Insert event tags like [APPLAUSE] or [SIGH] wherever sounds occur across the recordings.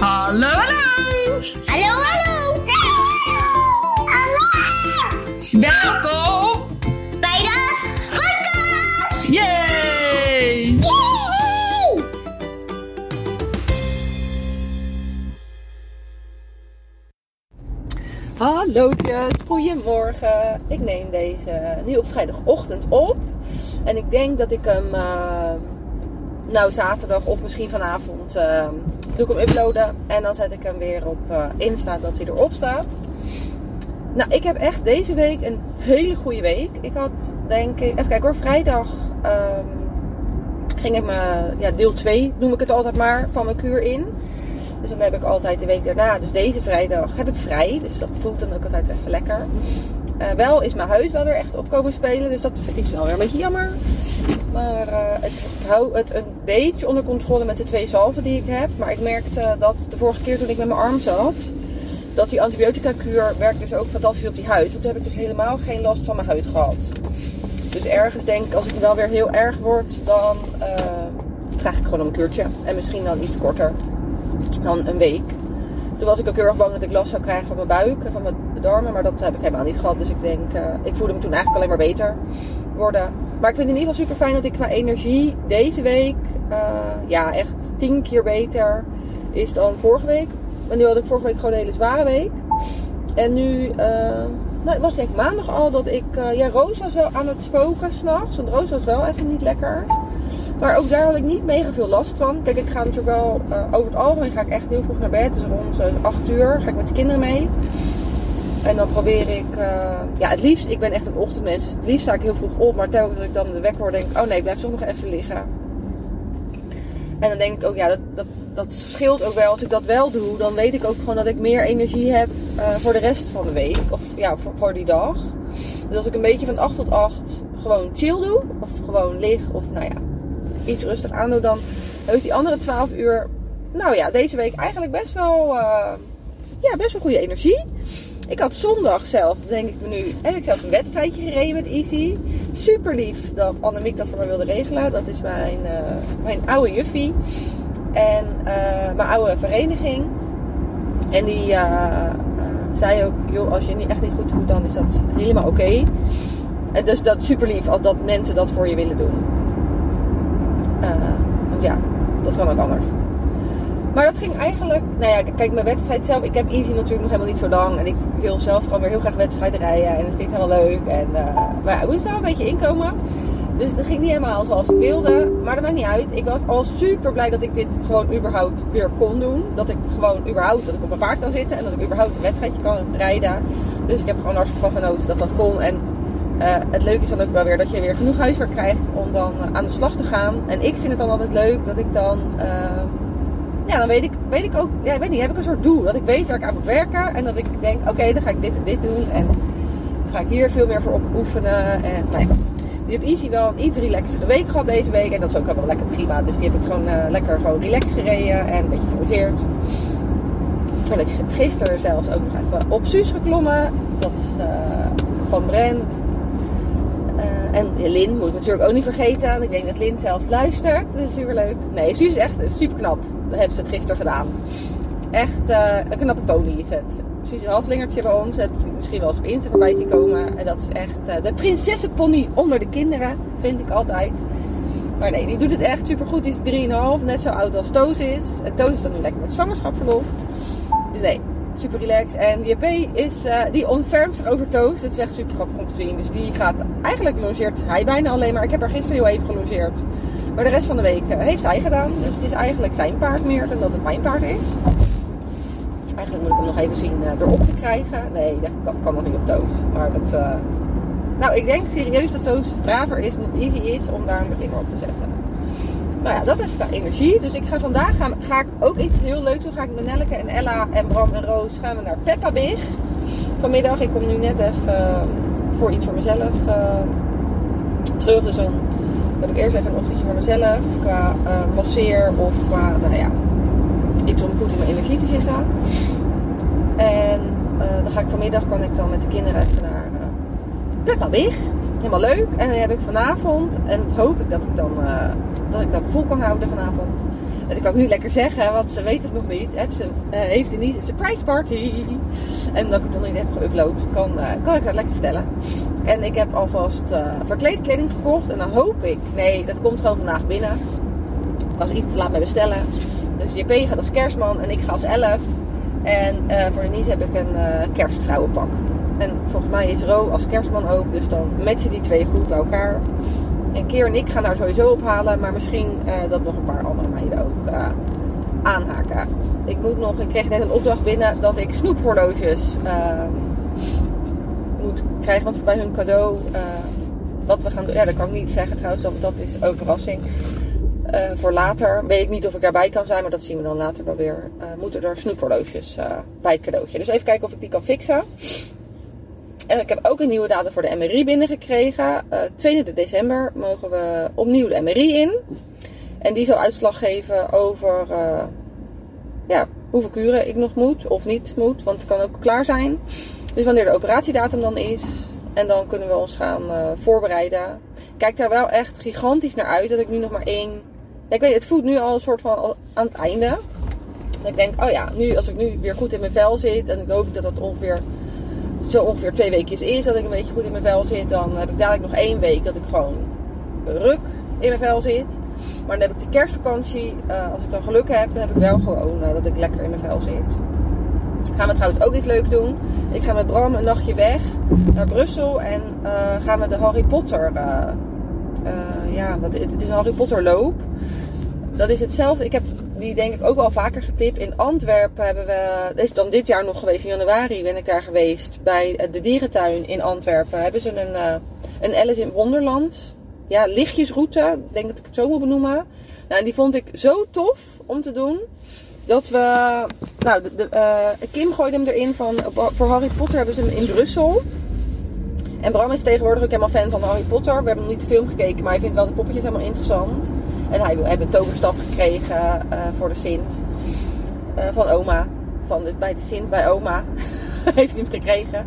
Hallo, hallo! Hallo, hallo! Hallo! Welkom Bij de podcast! Yay! Yay! Hallootjes, goedemorgen. Ik neem deze nu op vrijdagochtend op. En ik denk dat ik hem, eh, nou zaterdag of misschien vanavond, eh, doe ik hem uploaden. En dan zet ik hem weer op eh, Insta dat hij erop staat. Nou, ik heb echt deze week een hele goede week. Ik had denk ik, even kijken hoor, vrijdag ehm, ging ik mijn, ja deel 2 noem ik het altijd maar, van mijn kuur in. Dus dan heb ik altijd de week daarna, dus deze vrijdag, heb ik vrij. Dus dat voelt dan ook altijd even lekker. Eh, wel is mijn huis wel weer echt op komen spelen. Dus dat is wel weer een beetje jammer. Maar eh, ik hou het een beetje onder controle met de twee zalven die ik heb. Maar ik merkte dat de vorige keer toen ik met mijn arm zat, dat die antibiotica kuur werkt dus ook fantastisch op die huid. Want toen heb ik dus helemaal geen last van mijn huid gehad. Dus ergens denk ik, als ik wel weer heel erg word, dan eh, vraag ik gewoon om een kuurtje. En misschien dan iets korter dan een week. Toen was ik ook heel erg bang dat ik last zou krijgen van mijn buik en van mijn darmen. Maar dat heb ik helemaal niet gehad. Dus ik denk, eh, ik voelde me toen eigenlijk alleen maar beter worden. Maar ik vind het in ieder geval super fijn dat ik qua energie deze week, eh, ja, echt tien keer beter is dan vorige week. En nu had ik vorige week gewoon een hele zware week. En nu, eh, nou, het was denk ik maandag al dat ik, ja, Roos was wel aan het spoken s'nachts. Want Roos was wel even niet lekker. Maar ook daar had ik niet mega veel last van. Kijk, ik ga natuurlijk wel, uh, over het algemeen ga ik echt heel vroeg naar bed. Dus rond uh, 8 uur ga ik met de kinderen mee. En dan probeer ik, uh, ja het liefst, ik ben echt een ochtendmens. Het liefst sta ik heel vroeg op. Maar telkens dat ik dan de wekker hoor, denk ik, oh nee, ik blijf toch nog even liggen. En dan denk ik ook, ja, dat, dat, dat scheelt ook wel. Als ik dat wel doe, dan weet ik ook gewoon dat ik meer energie heb voor de rest van de week. Of ja, voor, die dag. Dus als ik een beetje van 8 tot 8 gewoon chill doe. Of gewoon lig. Of nou ja, iets rustig aandoen, dan heb ik die andere 12 uur, nou ja, deze week eigenlijk best wel, uh, ja, best wel goede energie. Ik had zondag zelf, denk ik me nu, heb ik zelf een wedstrijdje gereden met Easy. Super lief dat Annemiek dat voor mij wilde regelen. Dat is mijn, uh, mijn oude juffie. En uh, mijn oude vereniging. En die zei ook, joh, als je niet echt niet goed voelt, dan is dat helemaal oké. En dus dat is super lief als dat mensen dat voor je willen doen. Want ja, dat kan ook anders. Maar dat ging eigenlijk, nou ja, kijk, mijn wedstrijd zelf. Ik heb Easy natuurlijk nog helemaal niet zo lang. En ik wil zelf gewoon weer heel graag wedstrijden rijden. En dat vind ik heel leuk. En, uh, maar ja, ik moest wel een beetje inkomen. Dus het ging niet helemaal zoals ik wilde. Maar dat maakt niet uit. Ik was al super blij dat ik dit gewoon überhaupt weer kon doen. Dat ik gewoon überhaupt, dat ik op mijn paard kan zitten. En dat ik überhaupt een wedstrijdje kan rijden. Dus ik heb gewoon hartstikke van genoten dat dat kon. En uh, het leuke is dan ook wel weer dat je weer genoeg huiswerk krijgt om dan uh, aan de slag te gaan. En ik vind het dan altijd leuk dat ik dan, uh, ja, dan weet ik, weet ik ook, ja, ik weet niet, heb ik een soort doel. Dat ik weet waar ik aan moet werken en dat ik denk, oké, dan ga ik dit en dit doen en ga ik hier veel meer voor op oefenen. En nou ja, nu heb Easy wel een iets relaxtere week gehad deze week en dat is ook wel lekker prima. Dus die heb ik gewoon lekker gewoon relaxed gereden en een beetje gelogeerd. En ik gisteren zelfs ook nog even op Suus geklommen. Dat is van Brent. Uh, en Lin moet ik natuurlijk ook niet vergeten. Ik denk dat Lin zelfs luistert. Dat is super leuk. Nee, Suus is echt super knap. Hebben ze het gisteren gedaan. Echt uh, een knappe pony is het. Een halflingertje bij ons. Ik misschien wel eens op Insta voorbij zien komen. En dat is echt uh, de prinsessenpony onder de kinderen. Vind ik altijd. Maar nee, die doet het echt super goed. Die is 3,5. Net zo oud als Toos is. En Toos is dan lekker met zwangerschapsverlof. Dus nee, super relaxed. En JP is, uh, die ontfermt over Toos. Dat is echt super grappig om te zien. Dus die gaat, eigenlijk longeert hij bijna alleen maar. Ik heb haar gisteren heel even gelongeerd. Maar de rest van de week uh, heeft hij gedaan. Dus het is eigenlijk zijn paard meer dan dat het mijn paard is. Eigenlijk moet ik hem nog even zien uh, erop te krijgen. Nee, dat kan, kan nog niet op Toos. Maar dat... Nou, ik denk serieus dat Toos braver is en het easy is om daar een begin op te zetten. Nou ja, dat is qua energie. Dus ik ga vandaag ga, ik ook iets heel leuks doen. Ga ik met Nelleke en Ella en Bram en Roos gaan we naar Peppa Big. Vanmiddag, ik kom nu net even voor iets voor mezelf terug. Dus dan heb ik eerst even een ochtendje voor mezelf. Qua uh, masseer of qua, nou ja, iets om goed in mijn energie te zitten. En dan ga ik vanmiddag, kan ik dan met de kinderen even naar Peppa Big helemaal leuk. En dan heb ik vanavond, en hoop ik dat ik dan uh, dat ik dat vol kan houden vanavond, dat kan ik nu lekker zeggen, want ze weet het nog niet. Heb ze, eh, heeft Denise een surprise party. En omdat ik het nog niet heb geüpload, kan, eh, kan ik dat lekker vertellen. En ik heb alvast eh verkleedkleding gekocht. En dan hoop ik, nee, dat komt gewoon vandaag binnen. Was iets te laat met bestellen. Dus JP gaat als kerstman en ik ga als elf. En eh, voor Denise heb ik een kerstvrouwenpak. En volgens mij is Ro als kerstman ook. Dus dan matchen die twee goed bij elkaar. En Keer en ik gaan daar sowieso ophalen. Maar misschien eh, dat nog een paar andere meiden ook eh, aanhaken. Ik moet nog, ik kreeg net een opdracht binnen dat ik snoephorloges eh, moet krijgen. Want bij hun cadeau eh, dat we gaan doen. Ja, dat kan ik niet zeggen trouwens. Dat, dat is ook verrassing. Voor later weet ik niet of ik daarbij kan zijn. Maar dat zien we dan later wel weer. Moeten er snoephorloges bij het cadeautje. Dus even kijken of ik die kan fixen. En ik heb ook een nieuwe datum voor de MRI binnengekregen. Eh 22 december mogen we opnieuw de MRI in. En die zal uitslag geven over eh, ja, hoeveel kuren ik nog moet of niet moet. Want het kan ook klaar zijn. Dus wanneer de operatiedatum dan is. En dan kunnen we ons gaan eh, voorbereiden. Ik kijk daar wel echt gigantisch naar uit. Dat ik nu nog maar één... Ik weet, het voelt nu al een soort van aan het einde. Dat ik denk, oh ja, nu, als ik nu weer goed in mijn vel zit. En ik hoop dat dat ongeveer zo ongeveer twee weekjes is dat ik een beetje goed in mijn vel zit. Dan heb ik dadelijk nog één week dat ik gewoon ruk in mijn vel zit. Maar dan heb ik de kerstvakantie. eh, als ik dan geluk heb, dan heb ik wel gewoon eh, dat ik lekker in mijn vel zit. Gaan we trouwens ook iets leuks doen. Ik ga met Bram een nachtje weg naar Brussel. En eh, gaan we de Harry Potter... ja, het is een Harry Potter loop. Dat is hetzelfde. Ik heb die denk ik ook wel vaker getipt. In Antwerpen hebben we, dat is dan dit jaar nog geweest, in januari ben ik daar geweest. Bij de dierentuin in Antwerpen hebben ze een, eh, een Alice in Wonderland. Ja, lichtjesroute. Denk dat ik het zo moet benoemen. Nou, en die vond ik zo tof om te doen. Dat we, nou, de, eh, Kim gooide hem erin van, voor Harry Potter hebben ze hem in Brussel. En Bram is tegenwoordig ook helemaal fan van Harry Potter. We hebben nog niet de film gekeken, maar hij vindt wel de poppetjes helemaal interessant. En hij hebben een toverstaf gekregen eh, voor de Sint. Eh, van oma. Van de, bij de Sint, bij oma. [LAUGHS] Heeft hij hem gekregen.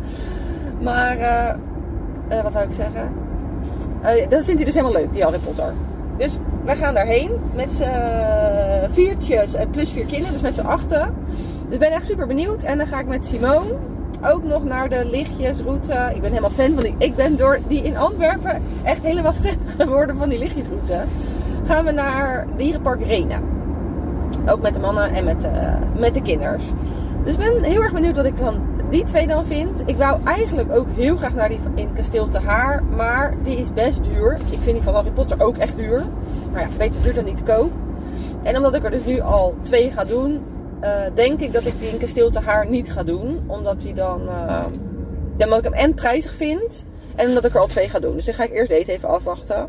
Maar, eh, wat zou ik zeggen? Dat vindt hij dus helemaal leuk, die Harry Potter. Dus wij gaan daarheen met z'n viertjes en plus vier kinderen, dus met z'n achten. Dus ik ben echt super benieuwd. En dan ga ik met Simone ook nog naar de lichtjesroute. Ik ben helemaal fan van die. Ik ben door die in Antwerpen echt helemaal [LAUGHS] fan geworden van die lichtjesroute. Gaan we naar Dierenpark Rena. Ook met de mannen en met de, met de kinders. Dus ik ben heel erg benieuwd wat ik van die twee dan vind. Ik wou eigenlijk ook heel graag naar die in Kasteel Te Haar. Maar die is best duur. Ik vind die van Harry Potter ook echt duur. Maar ja, beter duur dan niet te koop. En omdat ik er dus nu al twee ga doen, uh, denk ik dat ik die in Kasteel Te Haar niet ga doen. Omdat die dan, uh, ja, omdat ik hem en prijzig vind. En omdat ik er al twee ga doen. Dus dan ga ik eerst deze even afwachten.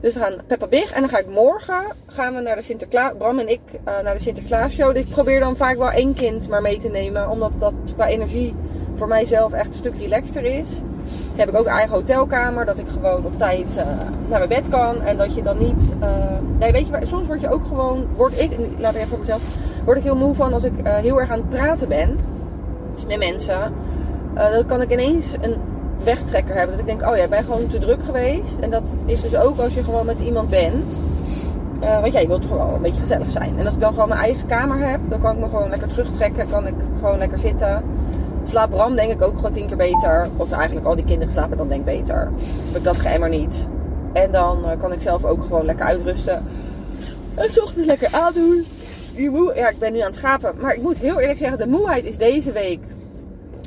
Dus we gaan Peppa Big. En dan ga ik morgen gaan we naar de Sinterklaas. Bram en ik uh, naar de Sinterklaas show. Ik probeer dan vaak wel één kind maar mee te nemen. Omdat dat qua energie voor mijzelf echt een stuk relaxter is. Heb ik ook eigen hotelkamer. Dat ik gewoon op tijd uh, naar mijn bed kan. En dat je dan niet. Uh, nee, weet je, soms word je ook gewoon. Word ik, laat ik even voor mezelf. Word ik heel moe van als ik heel erg aan het praten ben met mensen. Dan kan ik ineens een wegtrekker hebben. Dat ik denk, oh ja, ik ben gewoon te druk geweest. En dat is dus ook als je gewoon met iemand bent. Uh, want ja, je wilt wel een beetje gezellig zijn. En als ik dan gewoon mijn eigen kamer heb, dan kan ik me gewoon lekker terugtrekken. Kan ik gewoon lekker zitten. Slaap Bram denk ik ook gewoon tien keer beter. Of eigenlijk al die kinderen slapen dan denk ik beter. Heb ik dat geëmmer niet. En dan uh, kan ik zelf ook gewoon lekker uitrusten. En s ochtends lekker aandoen. Die moe, ja, ik ben nu aan het gapen. Maar ik moet heel eerlijk zeggen, de moeheid is deze week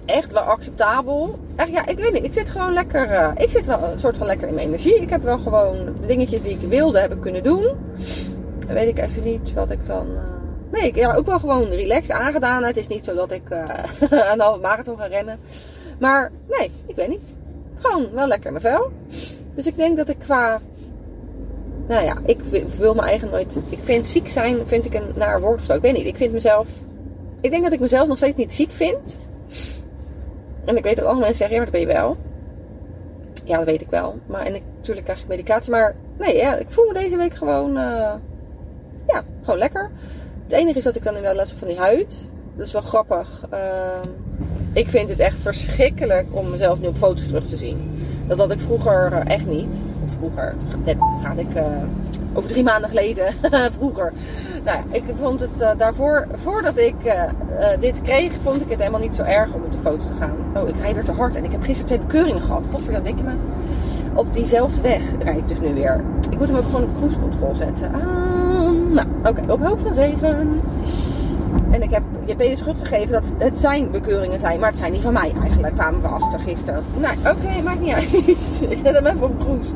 echt wel acceptabel. Echt, ja, ik weet niet. Ik zit gewoon lekker. Uh, ik zit wel een soort van lekker in mijn energie. Ik heb wel gewoon de dingetjes die ik wilde hebben kunnen doen. Dan weet ik even niet wat ik dan. Uh... Nee, ik ja, ook wel gewoon relaxed aangedaan. Het is niet zo dat ik uh, aan de halve marathon ga rennen. Maar nee, ik weet niet. Gewoon wel lekker in mijn vel. Dus ik denk dat ik qua. Nou ja, ik wil mijn eigen nooit. Ik vind ziek zijn vind ik een naar woord of zo. Ik weet niet. Ik vind mezelf. Ik denk dat ik mezelf nog steeds niet ziek vind. En ik weet dat alle mensen zeggen, ja, maar dat ben je wel. Ja, dat weet ik wel. Maar en ik, natuurlijk krijg ik medicatie. Maar nee, ja, ik voel me deze week gewoon, uh, ja, gewoon lekker. Het enige is dat ik dan inderdaad last heb van die huid. Dat is wel grappig. Uh, ik vind het echt verschrikkelijk om mezelf nu op foto's terug te zien. Dat had ik vroeger uh, echt niet. Of vroeger, net gaat ik over drie maanden geleden, [LAUGHS] vroeger. Nou ik vond het eh, daarvoor, voordat ik eh, eh, dit kreeg, vond ik het helemaal niet zo erg om met de foto te gaan. Oh, ik rijd weer te hard en ik heb gisteren twee bekeuringen gehad. Wat voor denk je me? Op diezelfde weg rijd ik dus nu weer. Ik moet hem ook gewoon op cruise control zetten. Ah, nou, oké, op hoop van zegen. En ik heb je Peter schuld gegeven dat het zijn bekeuringen zijn. Maar het zijn niet van mij eigenlijk, kwamen we achter gisteren. Nou, oké, maakt niet uit. [LAUGHS] ik zet hem even op cruise.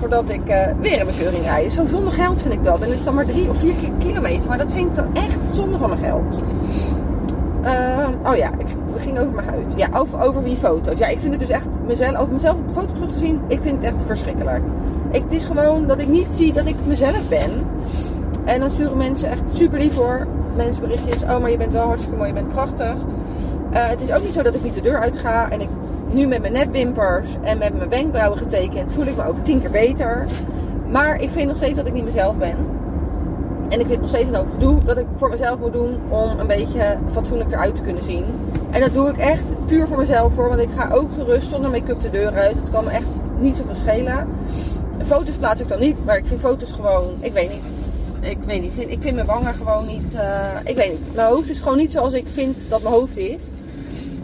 Voordat ik eh, weer een bekeuring rijd. Zo zonder geld vind ik dat. En het is dan maar drie of vier kilometer. Maar dat vind ik dan echt zonde van mijn geld. Uh, oh ja, ik, we gingen over mijn huid. Ja, over, over die foto's. Ja, ik vind het dus echt mezelf, over mezelf op de foto terug te zien. Ik vind het echt verschrikkelijk. Ik, het is gewoon dat ik niet zie dat ik mezelf ben. En dan sturen mensen echt super lief voor. Mensen berichtjes. Oh, maar je bent wel hartstikke mooi. Je bent prachtig. Uh, het is ook niet zo dat ik niet de deur uit ga. En ik nu met mijn nepwimpers en met mijn wenkbrauwen getekend voel ik me ook tien keer beter. Maar ik vind nog steeds dat ik niet mezelf ben. En ik vind nog steeds een hoop gedoe dat ik voor mezelf moet doen om een beetje fatsoenlijk eruit te kunnen zien. En dat doe ik echt puur voor mezelf voor. Want ik ga ook gerust zonder make-up de deur uit. Het kan me echt niet zoveel schelen. Foto's plaats ik dan niet. Maar ik vind foto's gewoon, ik weet niet. Ik weet niet. Ik vind mijn wangen gewoon niet. Uh, ik weet niet. Mijn hoofd is gewoon niet zoals ik vind dat mijn hoofd is.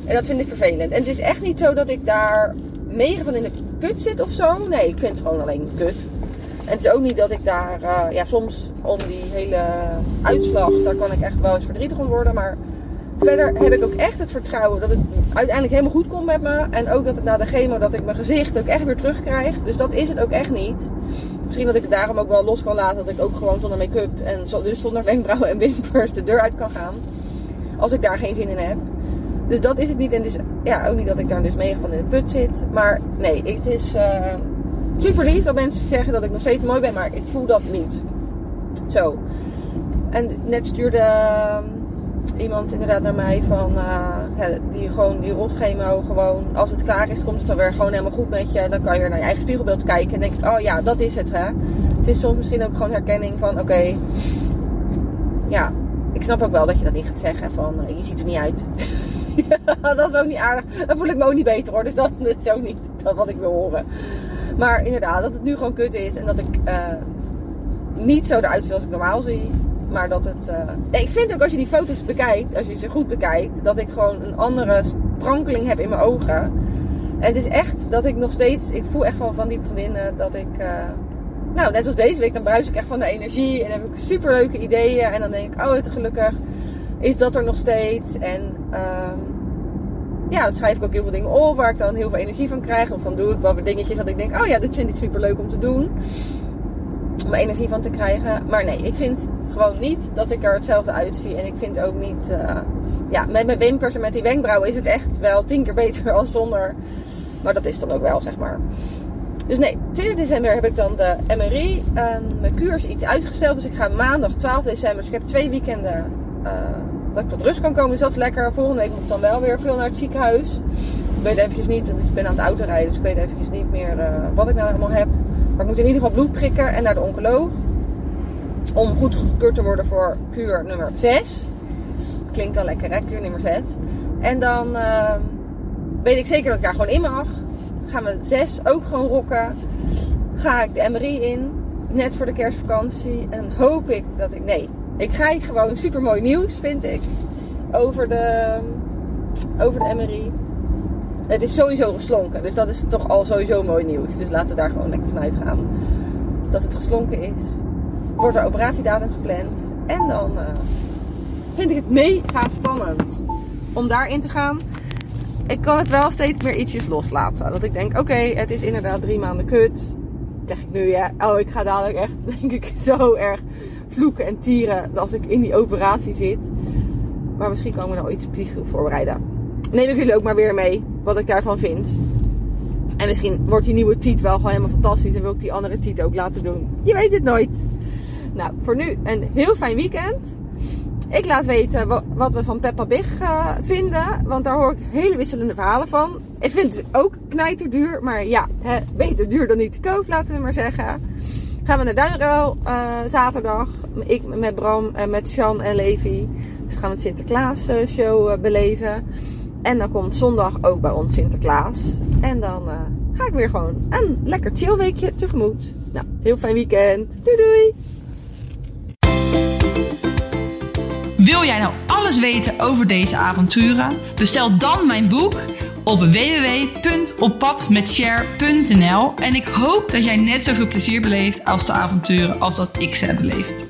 En dat vind ik vervelend. En het is echt niet zo dat ik daar mega van in de put zit of zo. Nee, ik vind het gewoon alleen kut. En het is ook niet dat ik daar, uh, ja, soms om die hele uitslag, daar kan ik echt wel eens verdrietig om worden. Maar verder heb ik ook echt het vertrouwen dat het uiteindelijk helemaal goed komt met me. En ook dat het na de chemo, dat ik mijn gezicht ook echt weer terugkrijg. Dus dat is het ook echt niet. Misschien dat ik het daarom ook wel los kan laten. Dat ik ook gewoon zonder make-up en dus zonder wenkbrauwen en wimpers de deur uit kan gaan. Als ik daar geen zin in heb. Dus dat is het niet. En het is ja, ook niet dat ik daar dus mega van in de put zit. Maar nee, het is uh, super lief dat mensen zeggen dat ik nog steeds mooi ben. Maar ik voel dat niet. Zo. En net stuurde uh, iemand inderdaad naar mij van... Ja, die gewoon die rotchemo gewoon... Als het klaar is, komt het dan weer gewoon helemaal goed met je. Dan kan je weer naar je eigen spiegelbeeld kijken. En denk ik, oh ja, dat is het hè. Het is soms misschien ook gewoon herkenning van... Oké, ja, ik snap ook wel dat je dat niet gaat zeggen van... je ziet er niet uit. [LAUGHS] dat is ook niet aardig. Dan voel ik me ook niet beter hoor. Dus dat is ook niet dat wat ik wil horen. Maar inderdaad, dat het nu gewoon kut is. En dat ik uh, niet zo eruit zie als ik normaal zie. Maar dat het. Uh... ik vind ook als je die foto's bekijkt, als je ze goed bekijkt, dat ik gewoon een andere sprankeling heb in mijn ogen. En het is echt dat ik nog steeds. Ik voel echt van, van diep van binnen dat ik. Uh... nou, net als deze week, dan bruis ik echt van de energie. En heb ik super leuke ideeën. En dan denk ik, oh, het gelukkig is dat er nog steeds. En um, ja, dan schrijf ik ook heel veel dingen op waar ik dan heel veel energie van krijg. Of dan doe ik wel weer dingetjes dat ik denk, oh ja, dit vind ik super leuk om te doen. Om energie van te krijgen. Maar nee, ik vind gewoon niet dat ik er hetzelfde uitzie. En ik vind ook niet, uh, ja, met mijn wimpers en met die wenkbrauwen is het echt wel tien keer beter [LAUGHS] als zonder. Maar dat is dan ook wel, zeg maar. Dus nee, 20 december heb ik dan de MRI. En mijn kuur is iets uitgesteld. Dus ik ga maandag 12 december. Dus ik heb twee weekenden uh, dat ik tot rust kan komen. Dus dat is lekker. Volgende week moet ik dan wel weer veel naar het ziekenhuis. Ik weet eventjes niet, ik ben aan het autorijden, dus ik weet eventjes niet meer uh, wat ik nou helemaal heb. Maar ik moet in ieder geval bloed prikken en naar de oncoloog. Om goed gekeurd te worden voor kuur nummer 6. Klinkt wel lekker hè, kuur nummer 6. En dan uh, weet ik zeker dat ik daar gewoon in mag. Gaan we 6 ook gewoon rocken. Ga ik de MRI in, net voor de kerstvakantie. En hoop ik dat ik, nee, ik krijg gewoon super mooi nieuws, vind ik. Over de, over de MRI. Het is sowieso geslonken. Dus dat is toch al sowieso mooi nieuws. Dus laten we daar gewoon lekker vanuit gaan. Dat het geslonken is. Wordt er operatiedatum gepland. En dan uh, vind ik het mega spannend om daarin te gaan. Ik kan het wel steeds meer ietsjes loslaten. Dat ik denk, oké, het is inderdaad drie maanden kut. Zeg ik nu, ja. Oh, ik ga dadelijk echt, [LAUGHS] denk ik, zo erg vloeken en tieren als ik in die operatie zit. Maar misschien kan ik nou iets psychisch voorbereiden. Neem ik jullie ook maar weer mee wat ik daarvan vind. En misschien wordt die nieuwe Tiet wel gewoon helemaal fantastisch. En wil ik die andere Tiet ook laten doen. Je weet het nooit. Nou, voor nu een heel fijn weekend. Ik laat weten wat we van Peppa Big uh, vinden. Want daar hoor ik hele wisselende verhalen van. Ik vind het ook knijterduur. Maar ja, hè, beter duur dan niet te koop, laten we maar zeggen gaan we naar Duinruil uh, zaterdag. Ik met Bram en met Sean en Levi. Dus gaan we het Sinterklaas uh, show uh, beleven. En dan komt zondag ook bij ons Sinterklaas. En dan ga ik weer gewoon een lekker chill weekje tegemoet. Nou, heel fijn weekend. Doei doei! Wil jij nou alles weten over deze avonturen? Bestel dan mijn boek op www.oppadmetshare.nl en ik hoop dat jij net zoveel plezier beleeft als de avonturen als dat ik ze heb beleefd.